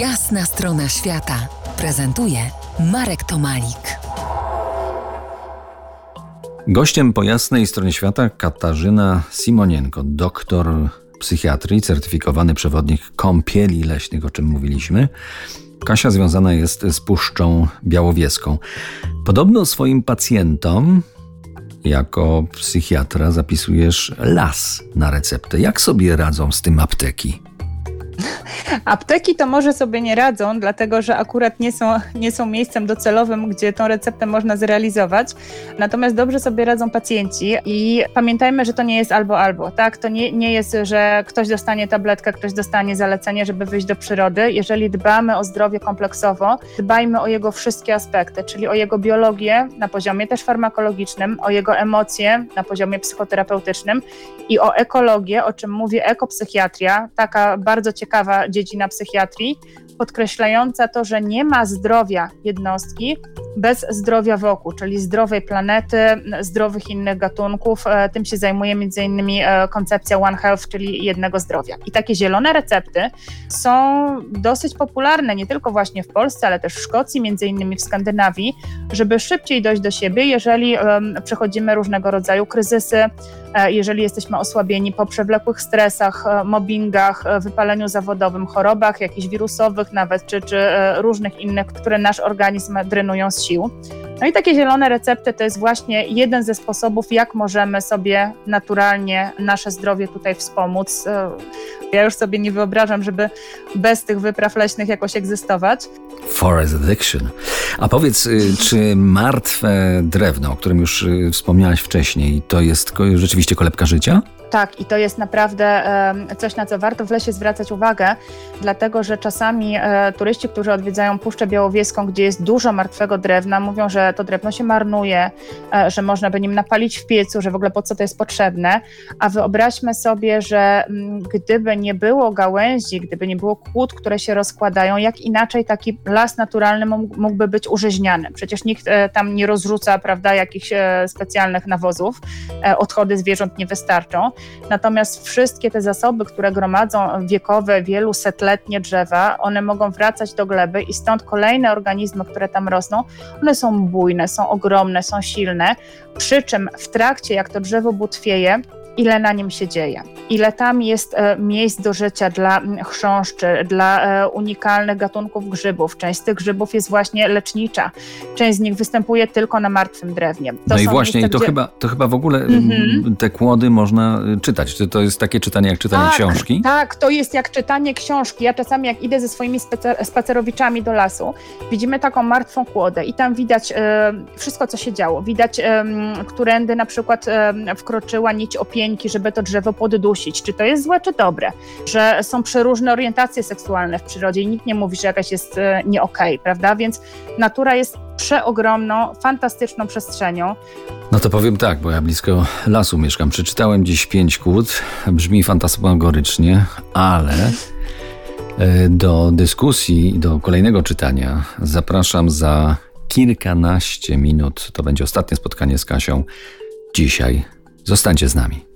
Jasna strona świata prezentuje Marek Tomalik. Gościem po jasnej stronie świata Katarzyna Simonienko, doktor psychiatrii, certyfikowany przewodnik kąpieli leśnych, o czym mówiliśmy. Kasia związana jest z Puszczą Białowieską. Podobno swoim pacjentom jako psychiatra zapisujesz las na receptę. Jak sobie radzą z tym apteki? Apteki to może sobie nie radzą, dlatego że akurat nie są, nie są miejscem docelowym, gdzie tą receptę można zrealizować. Natomiast dobrze sobie radzą pacjenci i pamiętajmy, że to nie jest albo albo, tak? To nie, nie jest, że ktoś dostanie tabletkę, ktoś dostanie zalecenie, żeby wyjść do przyrody. Jeżeli dbamy o zdrowie kompleksowo, dbajmy o jego wszystkie aspekty, czyli o jego biologię na poziomie też farmakologicznym, o jego emocje na poziomie psychoterapeutycznym i o ekologię, o czym mówi ekopsychiatria, taka bardzo ciekawa dziedzina psychiatrii, podkreślająca to, że nie ma zdrowia jednostki bez zdrowia wokół, czyli zdrowej planety, zdrowych innych gatunków. E, tym się zajmuje między innymi e, koncepcja One Health, czyli jednego zdrowia. I takie zielone recepty są dosyć popularne nie tylko właśnie w Polsce, ale też w Szkocji, między innymi w Skandynawii, żeby szybciej dojść do siebie, jeżeli przechodzimy różnego rodzaju kryzysy, jeżeli jesteśmy osłabieni po przewlekłych stresach, mobbingach, wypaleniu zawodowym, chorobach jakichś wirusowych nawet, czy, czy różnych innych, które nasz organizm drenują z sił. No i takie zielone recepty to jest właśnie jeden ze sposobów, jak możemy sobie naturalnie nasze zdrowie tutaj wspomóc. E, ja już sobie nie wyobrażam, żeby bez tych wypraw leśnych jakoś egzystować. Forest addiction. A powiedz, y, czy martwe drewno, o którym już y, wspomniałaś wcześniej, to jest rzeczywiście kolebka życia? Tak, i to jest naprawdę coś, na co warto w lesie zwracać uwagę, dlatego że czasami e, turyści, którzy odwiedzają Puszczę Białowieską, gdzie jest dużo martwego drewna, mówią, że to drewno się marnuje, e, że można by nim napalić w piecu, że w ogóle po co to jest potrzebne. A wyobraźmy sobie, że mm, gdyby nie było gałęzi, gdyby nie było kłód, które się rozkładają, jak inaczej taki las naturalny mógłby być urzeźniany. Przecież nikt e, tam nie rozrzuca, prawda, jakichś specjalnych nawozów, odchody zwierząt nie wystarczą. Natomiast wszystkie te zasoby, które gromadzą wiekowe, wielusetletnie drzewa, one mogą wracać do gleby i stąd kolejne organizmy, które tam rosną, one są bujne, są ogromne, są silne. Przy czym w trakcie, jak to drzewo butwieje, ile na nim się dzieje, ile tam jest e, miejsc do życia dla chrząszczy, dla e, unikalnych gatunków grzybów. Część z tych grzybów jest właśnie lecznicza, część z nich występuje tylko na martwym drewnie. To no i właśnie, miejsca, i to, gdzie... chyba, to chyba w ogóle mm-hmm. te kłody można y, czytać. Czy to jest takie czytanie jak czytanie tak, książki? Tak, to jest jak czytanie książki. Ja czasami jak idę ze swoimi spacerowiczami do lasu, widzimy taką martwą kłodę i tam widać e, wszystko, co się działo. Widać, którędy na przykład wkroczyła nić opieni żeby to drzewo poddusić. Czy to jest złe, czy dobre? Że są przeróżne orientacje seksualne w przyrodzie i nikt nie mówi, że jakaś jest e, nie okay, prawda? Więc natura jest przeogromną, fantastyczną przestrzenią. No to powiem tak, bo ja blisko lasu mieszkam. Przeczytałem dziś pięć kłód. Brzmi fantasmagorycznie, ale e, do dyskusji, do kolejnego czytania zapraszam za kilkanaście minut. To będzie ostatnie spotkanie z Kasią dzisiaj. Zostańcie z nami.